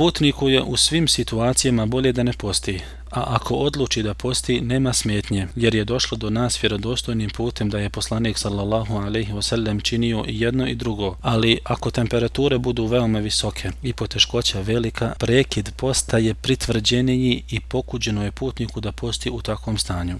Putniku je u svim situacijama bolje da ne posti, a ako odluči da posti, nema smetnje, jer je došlo do nas vjerodostojnim putem da je poslanik sallallahu alaihi wasallam činio i jedno i drugo, ali ako temperature budu veoma visoke i poteškoća velika, prekid posta je pritvrđeniji i pokuđeno je putniku da posti u takvom stanju.